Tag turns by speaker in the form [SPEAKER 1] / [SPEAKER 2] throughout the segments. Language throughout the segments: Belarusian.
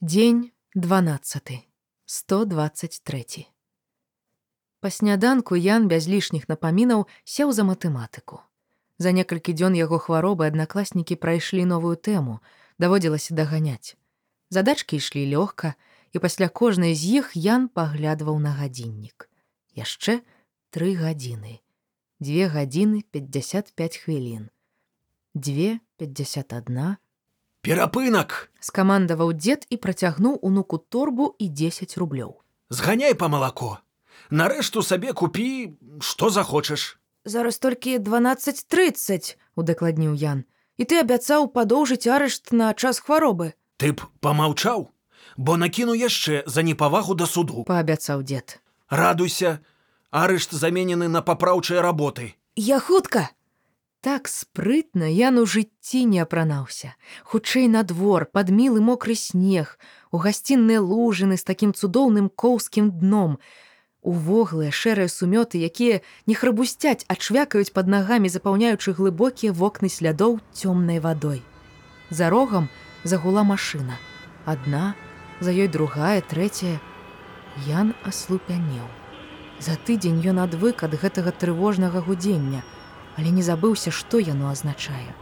[SPEAKER 1] Дзень 12 123 Па сняданку Ян без лішніх напамінаў сеў за матэматыку. За некалькі дзён яго хваробы аднакласнікі прайшлі новую тэму, даводзілася даганяць. Задачкі ішлі лёгка, і пасля кожнай з іх Ян паглядваў на гадзіннік. Яшчэ тры гадзіны. Две гадзіны 55 хвілін. Две 51,
[SPEAKER 2] Перапынак!
[SPEAKER 1] скамандаваў дзед і працягнуў унуку торбу і 10 рублёў.
[SPEAKER 2] Зганяй па малако. Нарэшту сабе купі, што захочаш.
[SPEAKER 1] Зараз толькі 12:30, удакладніў Ян. І ты абяцаў падоўжыць арышт на час хваробы,
[SPEAKER 2] Ты б памаўчаў, бо накіну яшчэ за непавагу да суду.
[SPEAKER 1] паабяцаў дзед.
[SPEAKER 2] Радуйся, арышт заменены на папраўчыя работы.
[SPEAKER 1] Я хутка. Так спрытна Ян у жыцці не апранаўся. Хутчэй на двор, пад мілы мокры снег, у гасцінныя лужыны з такім цудоўным коўскім дном. Увоглыя шэрыя сумёты, якія не храбусцяць, а чвякаюць пад нагамі, запаўняючы глыбокія вокны слядоў цёмнай вадой. За рогам загула машына. Адна, за ёй другая, трэцяя. Ян аслупянеў. За тыдзень ён адвык ад гэтага трывожнага гудзення, але не забыўся, што яно азначае.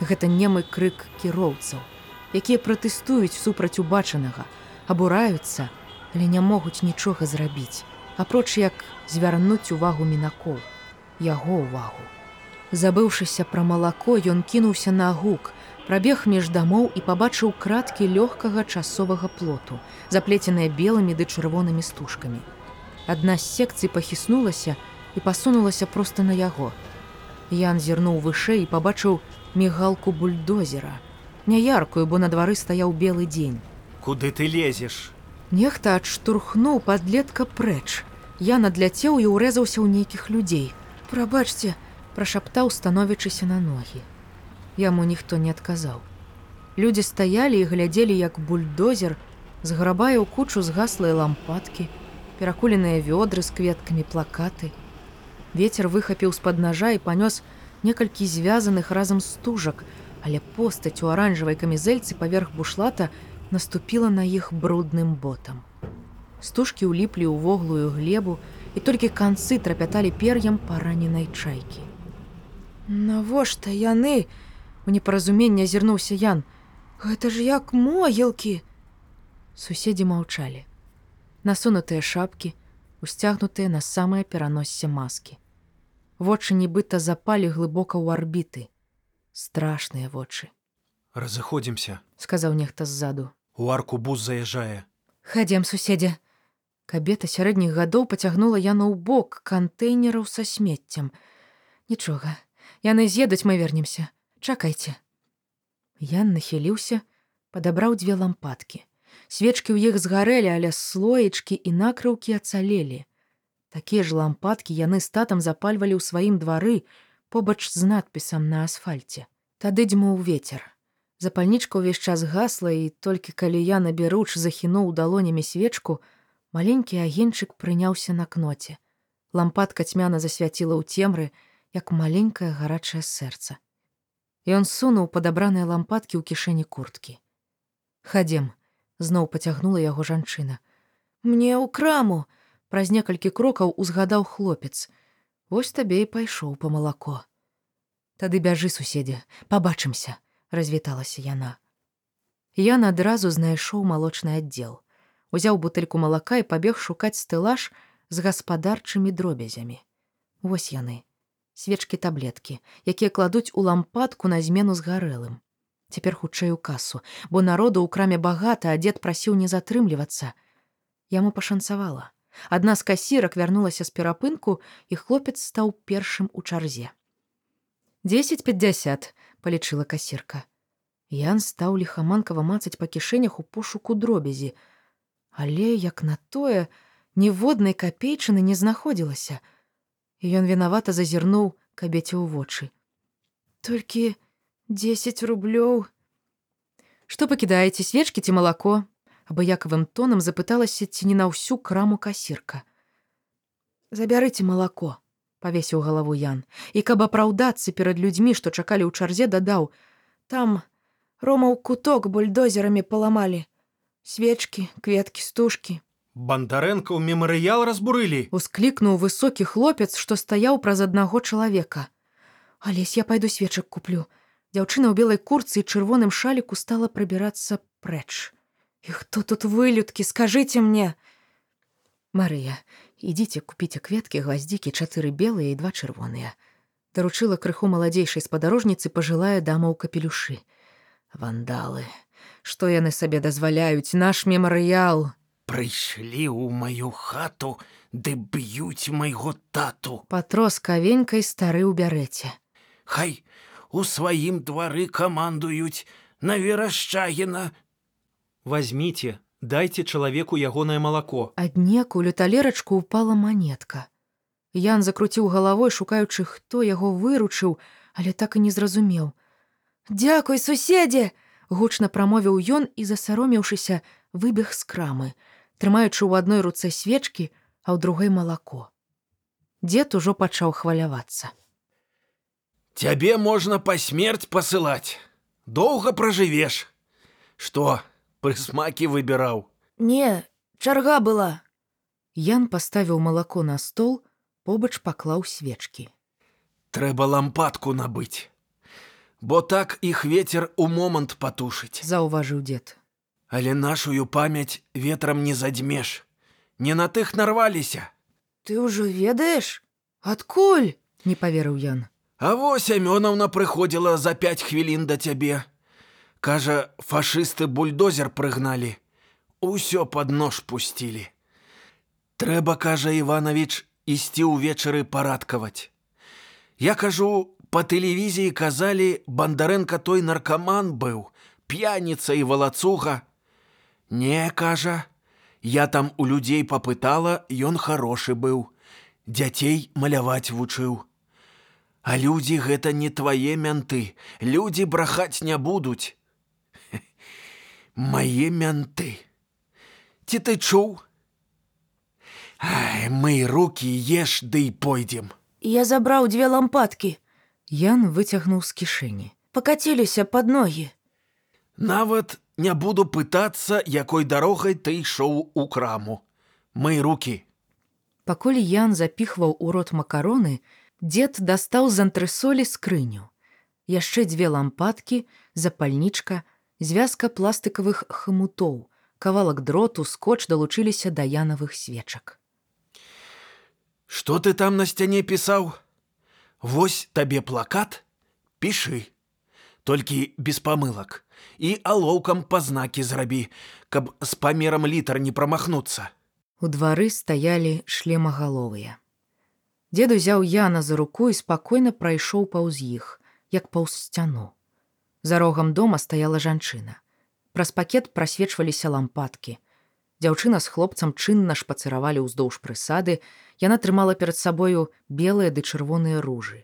[SPEAKER 1] Гэта немы крык кіроўцаў, якія пратэстуюць супраць убачанага, абураюцца, але не могуць нічога зрабіць, апроч як звярнуць увагу мінакоў, яго ўвагу. Забыўшыся пра малако, ён кінуўся на гук, прабег між дамоў і пабачыў краткі лёгкага часовага плоту, заплеценыя белымі ды чырвонымі стужкамі. Адна з секцый пахіснулася і пасунулася проста на яго. Ян зірнуў вышэй і пабачыў мігалку бульдозера, няяркую, бо на двары стаяў белы дзень.
[SPEAKER 2] Куды ты лезеш?
[SPEAKER 1] Нехта адштурхнуў падлетка прэч. Я надляцеў і ўрэзаўся ў нейкіх людзей. Прабачце, прашаптаў, становячыся на ногі. Яму ніхто не адказаў. Людзі стаялі і глядзелі, як бульдозер зграбае ў кучу згаслыя лампадкі, перакуленыя вёдры з кветкамі плакаты. Вецер выхапіў з-пад нажа і панёс некалькі звязаных разам стужак, але постаць у аранжавай камізэльцы паверх бушлата наступіла на іх брудным ботам. Стужкі ўліплі ў воглую глебу, і толькі канцы трапяталі пер'ям параненай чайкі. Навошта яны? У непаразумення азірнуўся Ян. Гэта ж як могілкі. Суседзі маўчалі. Насунутыя шапкі, усцягнутыя на самае пераноссе маскі. Вочы нібыта запалі глыбока ў арбіты. Страшныя вочы,
[SPEAKER 2] Разыходзімся.
[SPEAKER 1] сказаў нехта ззаду.
[SPEAKER 2] У арку бус заязджае.
[SPEAKER 1] Хадзем суседзе. Кабета сярэдніх гадоў пацягнула яно ў бок кантэйнераў са смеццем. Нічога, яны з'едуць, мы вернемся. Чакайце. Ян нахіліўся, падабраў дзве лампадкі. Свечкі ў іх згарэлі, але слоечкі і накрыўкі ацалелі. Такія ж лампадкі яны з татам запальвалі ў сваім двары побач з надпісам на асфальце. Тады дзьмуў вецер. Запальнічка ўвесь час гасла і толькі калі я набяруч захінуў далонямі свечку, маленькі агеньчык прыняўся на кноце. Лампадка цьмяна засвяціла ў цемры, як маленькае гарачае сэрца. Ён сунуў падабраныя лампадкі ў кішэні курткі. Хадзем, зноў пацягнула яго жанчына. Мне ў краму, праз некалькі крокаў узгадаў хлопец. Вось табе і пайшоў па малако. Тады бяжы суседзе, пабачымся, развіталася яна. Ян адразу знайшоў малочны аддзел. Узяў бутэльку малака і пабег шукаць стэлаж з гаспадарчымі дробязямі. Вось яны, свечкі таблеткі, якія кладуць у лампадку на змену з гарэлым. Цяпер хутчэй у касу, бо народу ў краме багата, а дзед прасіў не затрымлівацца. Яму пашанцавала. Адна з касірак вярнулася з перапынку, і хлопец стаў першым у чарзе. 1050 палічыла касірка. Ян стаў ліхаманкава мацаць па кішэнях у пошуку дробязі, але як на тое, ніводнай капейчыны не знаходзілася. Ён вінавата зазірнуў кабеце ў вочы. Толькі 10 рублёў. Што пакідаеце свечкі ці малако? Абыякавым тонам запыталася ці не на ўсю краму касірка. Забярыце малако, павесіў галаву Ян, і каб апраўдацца перад людзьмі, што чакалі ў чарзе, дадаў: там рома ў куток бульдозерамі паламалі. Свечкі, кветкі, стужкі.
[SPEAKER 2] Бандарэнка ў мемарыял разбурылі.
[SPEAKER 1] Усклікнуў высокі хлопец, што стаяў праз аднаго чалавека. Алесь, я пайду свечак куплю. Дзяўчына ў белай курцы і чырвоным шаліку стала прабірацца прэч. І хто тут вылюдкі, скажыце мне. Марыя, ідзіце купіце кветкі, гваздзікі, чатыры белыя і два чырвоныя. Даручыла крыху маладзейшай спадарожніцы пажылая дама ў капелюшы. Вандалы, што яны сабе дазваляюць наш мемарыял.
[SPEAKER 2] Прыйшлі ў маю хату, ды б'юць майго тату.
[SPEAKER 1] Патрос кавенькай стары ў бярэце.
[SPEAKER 2] Хай у сваім двары камандуюць на верашчагіна.
[SPEAKER 3] Возьмите, дайте чалавеку ягонае малако.
[SPEAKER 1] Аднекуль у талерачку упала манетка. Ян закруціў галавой, шукаючы, хто яго выручыў, але так і не зразумеў. Дзякуй, суседзе! гучна прамовіў ён і, засаромеўшыся, выбег з крамы, трымаючы ў адной руцэ свечкі, а ў другой малако. Дзед ужо пачаў хвалявацца.
[SPEAKER 2] Цябе можна па смерць пасылаць. Доўга пражывеш. Што, прысмакі выбіраў.
[SPEAKER 1] Не, чарга была. Ян паставіў малако на стол, побач паклаў свечкі.
[SPEAKER 2] Трэба лампадку набыць. Бо так іх ветер у момант патушыць.
[SPEAKER 1] Заўважыў дзед.
[SPEAKER 2] Але нашую памяць ветрам не задзьмеш. Не на тых нарваліся.
[SPEAKER 1] Ты ўжо ведаеш? Адкуль? не паверыў Ян.
[SPEAKER 2] А во Сямёнаўна прыходзіла за пяць хвілін да цябе. Кажа, фашысты бульдозер прыгналі. Усё пад нож пусцілі. Трэба, кажа Іванович, ісці ўвечары парадкаваць. Я кажу, па тэлевізіі казалі, бандарэнка той наркаман быў, п'яніца і валацуга. Не, кажа, я там у людзей папытала, ён харошы быў. Дзяцей маляваць вучыў. А людзі гэта не твае мянты, людзі брахаць не будуць. Мае мянты. Ці ты чуў? Ай, мы руки еш ды і пойдзем.
[SPEAKER 4] Я забраў дзве лампадкі,
[SPEAKER 1] Ян выцягнуў з кішэні.
[SPEAKER 4] пакаціліся пад ногі.
[SPEAKER 2] Нават не буду пытацца, якой дарогай ты ішоў у краму. Мы руки.
[SPEAKER 1] Пакуль Ян запіхваў у рот макароны, дзед дастаў з антрысолі скрыню. Яшчэ дзве лампадкі, запальнічка, звязка пластыкавых хамутоў, кавалак дроту, скотч далучыліся да янавых свечак.
[SPEAKER 2] Што ты там на сцяне пісаў? Вось табе плакат, пішы. Толькі без памылак і алоўкам па знакі зрабі, каб з памерам літар не прамахнуцца.
[SPEAKER 1] У двары стаялі шлемагаловыя. Дзед узяў Яна за руку і спакойна прайшоў паўз іх, як паўз сцяну. За рогам дома стаяла жанчына. Праз пакет прасвечваліся лампадкі. Дзяўчына з хлопцам чынна шпацыравалі ўздоўж прысады, яна трымала перад сабою белыя ды чырвоныя ружы.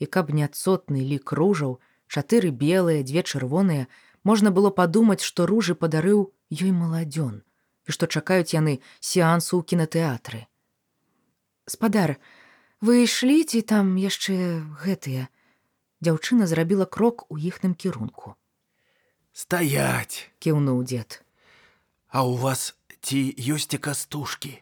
[SPEAKER 1] І каб няцотны лік ружаў, чатыры белыя, дзве чырвоныя, можна было падумаць, што ружы падарыў ёй маладзён і што чакаюць яны сеансу ў кінатэатры. Спадар, вы ішлі ці там яшчэ гэтыя. Дзяўчына зрабіла крок у іхным кірунку.
[SPEAKER 2] Стаять!
[SPEAKER 1] кіўнуў дзед.
[SPEAKER 2] А у вас ці ёсць кастушкі?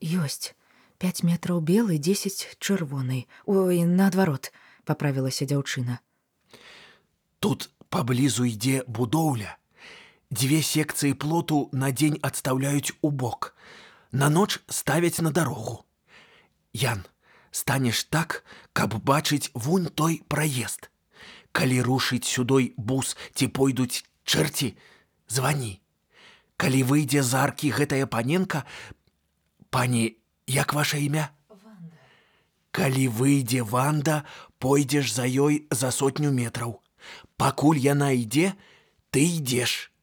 [SPEAKER 1] Ёсць. 5 метраў белы, 10 чырвонай. Ой, наадварот, паправілася дзяўчына.
[SPEAKER 2] Тут паблізу ідзе будоўля. Дзве секцыі плоту на дзень адстаўляюць у бок. На ноч ставяць на дарогу. Ян, станеш так, каб бачыць вунь той праезд. Калі рушыць сюдой бус ці пойдуць чэрці, звані. Калі выйдзе з аркі гэтая паненка, пані, як ваше імя? Калі выйдзе ванда, пойдзеш за ёй за сотню метраў. Пакуль яна ідзе, ты ідзеш.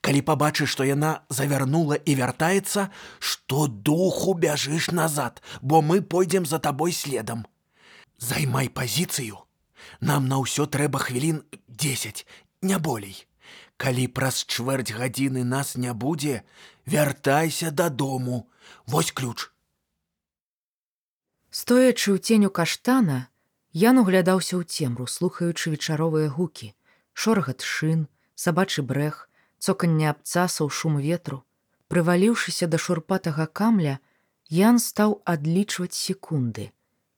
[SPEAKER 2] Калі пабачыш, што яна завярнула і вяртаецца, што духу бяжыш назад, бо мы пойдзем за табой следам. Займай пазіцыю. Нам на ўсё трэба хвілін 10, не болей. Калі праз чвэрць гадзіны нас не будзе, вяртайся дадому. Вось ключ.
[SPEAKER 1] Стоячы ў ценю каштана, Ян углядаўся ў цемру, слухаючы вечаровыя гукі, шоргат шын, сабачы брэх, цоканне абцасаў шум ветру. Прываліўшыся да шурпатага камля, Ян стаў адлічваць секунды.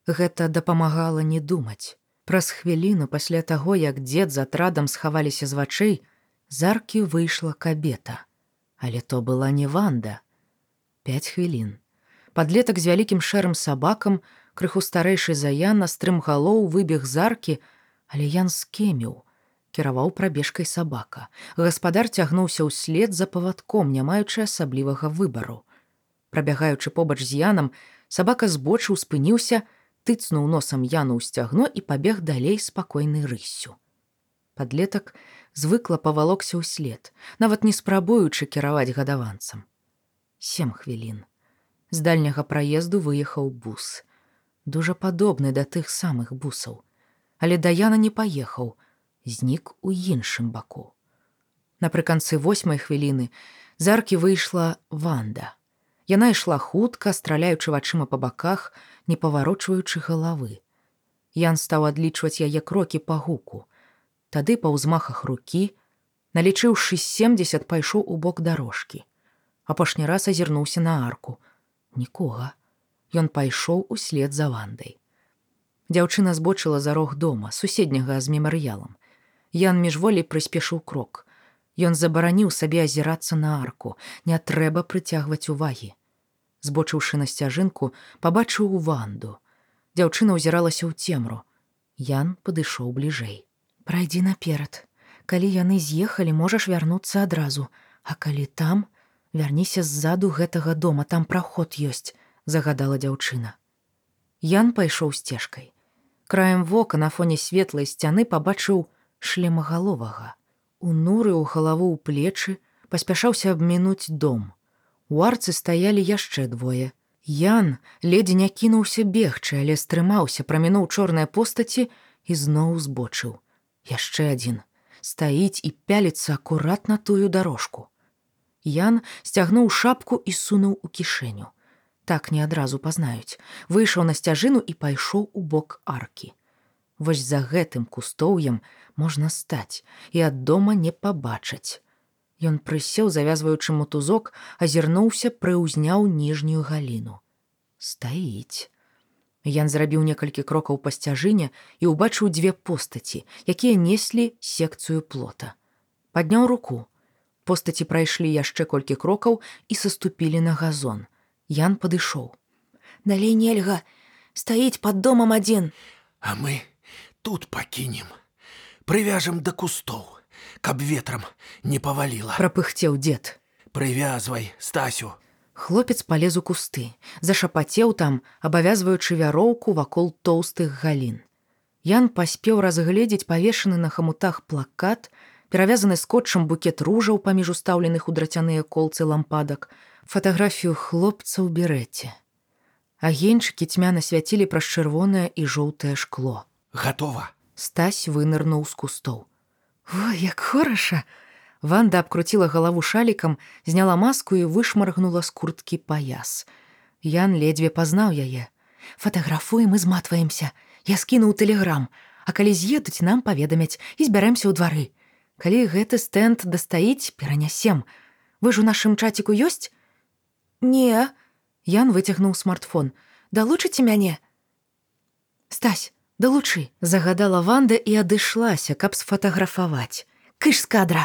[SPEAKER 1] Гэта дапамагала не думаць. Праз хвіліну пасля таго, як дзед з атрадам схаваліся з вачэй, заркі выйшла кабета. Але то была не ванда. Пяць хвілін. Падлетак з вялікім шэрым сабакам, крыху старэйшы за Яна стрым галоў выбег заркі, але Ян скеміў, кіраваў прабежкай сабака. Гаспадар цягнуўся ўслед за павадком, не маючы асаблівага выбару. Прабягаючы побач з янам, сабака збочыў спыніўся, тыцнуў носам яну ў сцягно і пабег далей спакойнай рыссю. Падлетак звыкла павалокся ўслед, нават не спрабуючы кіраваць гадаванцам. Сем хвілін. З дальняга праезду выехаў бус. Дужа падобны да тых самых бусаў. Але Даяна не паехаў, знік у іншым баку. Напрыканцы восьмай хвіліны заркі выйшла ванда. Яна ішла хутка, страляючы вачыма па баках, не паварочваючы галавы. Ян стаў адлічваць яе крокі па гуку. Тады па ўзмахах рукі, налічыўшы 70 пайшоў у бок дарожкі. Апошні раз азірнуўся на арку. Нікога. Ён пайшоў услед за вандай. Дзяўчына збочыла за рог дома, суседняга з мемарыялам. Ян міжволі прыспешыў крок. Ён забараніў сабе азірацца на арку, не трэба прыцягваць увагі. Збочыўшы на сцяжынку, пабачыў у ванду. Дзяўчына ўзіралася ў цемру. Ян падышоў бліжэй. Прайдзі наперад. Калі яны з'ехалі, можаш вярнуцца адразу, А калі там, вярніся ззаду гэтага дома, там праход ёсць, загадала дзяўчына. Ян пайшоў сцежкай. Краем вока на фоне светлай сцяны пабачыў шлемагаловага. Унуры ў галаву ў плечы паспяшаўся абмінуць дом. У арцы стаялі яшчэ двое. Ян ледзь не кінуўся бегчы, але стрымаўся, прамінуў чорныя постаці і зноў збочыў. Яшчэ адзін стаіць і пяліцца акурат на тую дарожку. Ян сцягнуў шапку і сунуў у кішэню. Так не адразу пазнаюць, выйшаў на сцяжыну і пайшоў у бок аркі. Вось за гэтым кустоўем можна стаць і ад дома не пабачыць. Ён прысеў, завязваючы мотузок, азірнуўся, прыўзняў ніжнюю галіну. Стаіць. Ян зрабіў некалькі крокаў па сцяжыне і ўбачыў дзве постаці, якія неслі секцыю плота. Падняў руку. Постаці прайшлі яшчэ колькі крокаў і саступілі на газон. Ян падышоў.
[SPEAKER 4] Далей нельга, стаіць пад домам адзін.
[SPEAKER 2] А мы тут пакінем прывяжам да кустоў каб ветрам не паваліла
[SPEAKER 1] прапыхцеў дзед
[SPEAKER 2] прывязвай стасю.
[SPEAKER 1] Хлопец палез у кусты. Зашапацеў там абавязваючы вяроўку вакол тоўстых галін. Ян паспеў разгледзець павешаны на хамутах плакат перавязаны скотчам букет ружаў паміж устаўленых у драцяныя колцы лампадак. Фатаграфію хлопца ў берэце. Агеньчыкі цьмяна свяцілі праз чырвонае і жоўтае шкло
[SPEAKER 2] готова
[SPEAKER 1] стась вынырнуў з кустоў о як хораша ванда абкруціла галаву шалікам зняла маску і вышмаргнула з курткі паяс ян ледзьве пазнаў яе. Фатаграфуем і зматваемся я скінуў тэлеграм а калі з'едуць нам паведамяць і збяремся ў двары калі гэты стэнд дастаіць перанясем вы ж у нашым чаціку ёсць?
[SPEAKER 4] Не
[SPEAKER 1] ян выцягнуў смартфон. Далучыце мяне стась далучы загадала ванда і адышлася каб сфатаграфаваць кыш з кадра!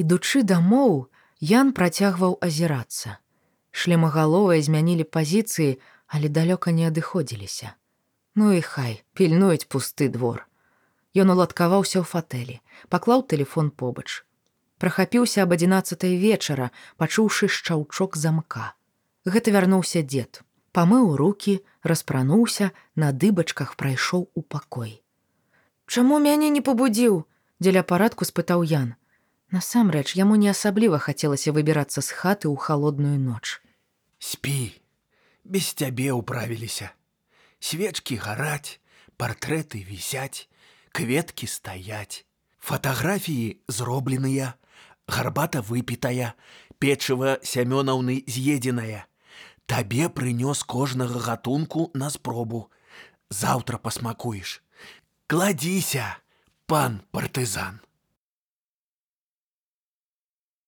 [SPEAKER 1] Ідучы дамоў ян працягваў азірацца. Шлемагаловыя змянілі пазіцыі але далёка не адыходзіліся. Ну і хай пільнуюць пусты двор Ён уладкаваўся ў фатэлі паклаў телефон побач. Прахапіўся аб адзінацатай вечара пачуўшы шчаўчок замка. Гэта вярнуўся дзед памыў руки, распрануўся, на дыбачках прайшоў у пакой.
[SPEAKER 4] Чаму мяне не пабудзіў?
[SPEAKER 1] дзеля парадку спытаў Ян. Насамрэч яму не асабліва хацелася выбірацца з хаты ў халодную ноч.
[SPEAKER 2] Спі, без цябе ўправіліся. Свечкі гараць, партрэты вісяць, кветкі стаяць. Фатаграфіі зробленыя, гарбата выпітая, печыва сямёнаўны з'едзеная. Табе прынёс кожнага гатунку на спробу. Заўтра пасмакуеш. Кладзіся, пан партызан.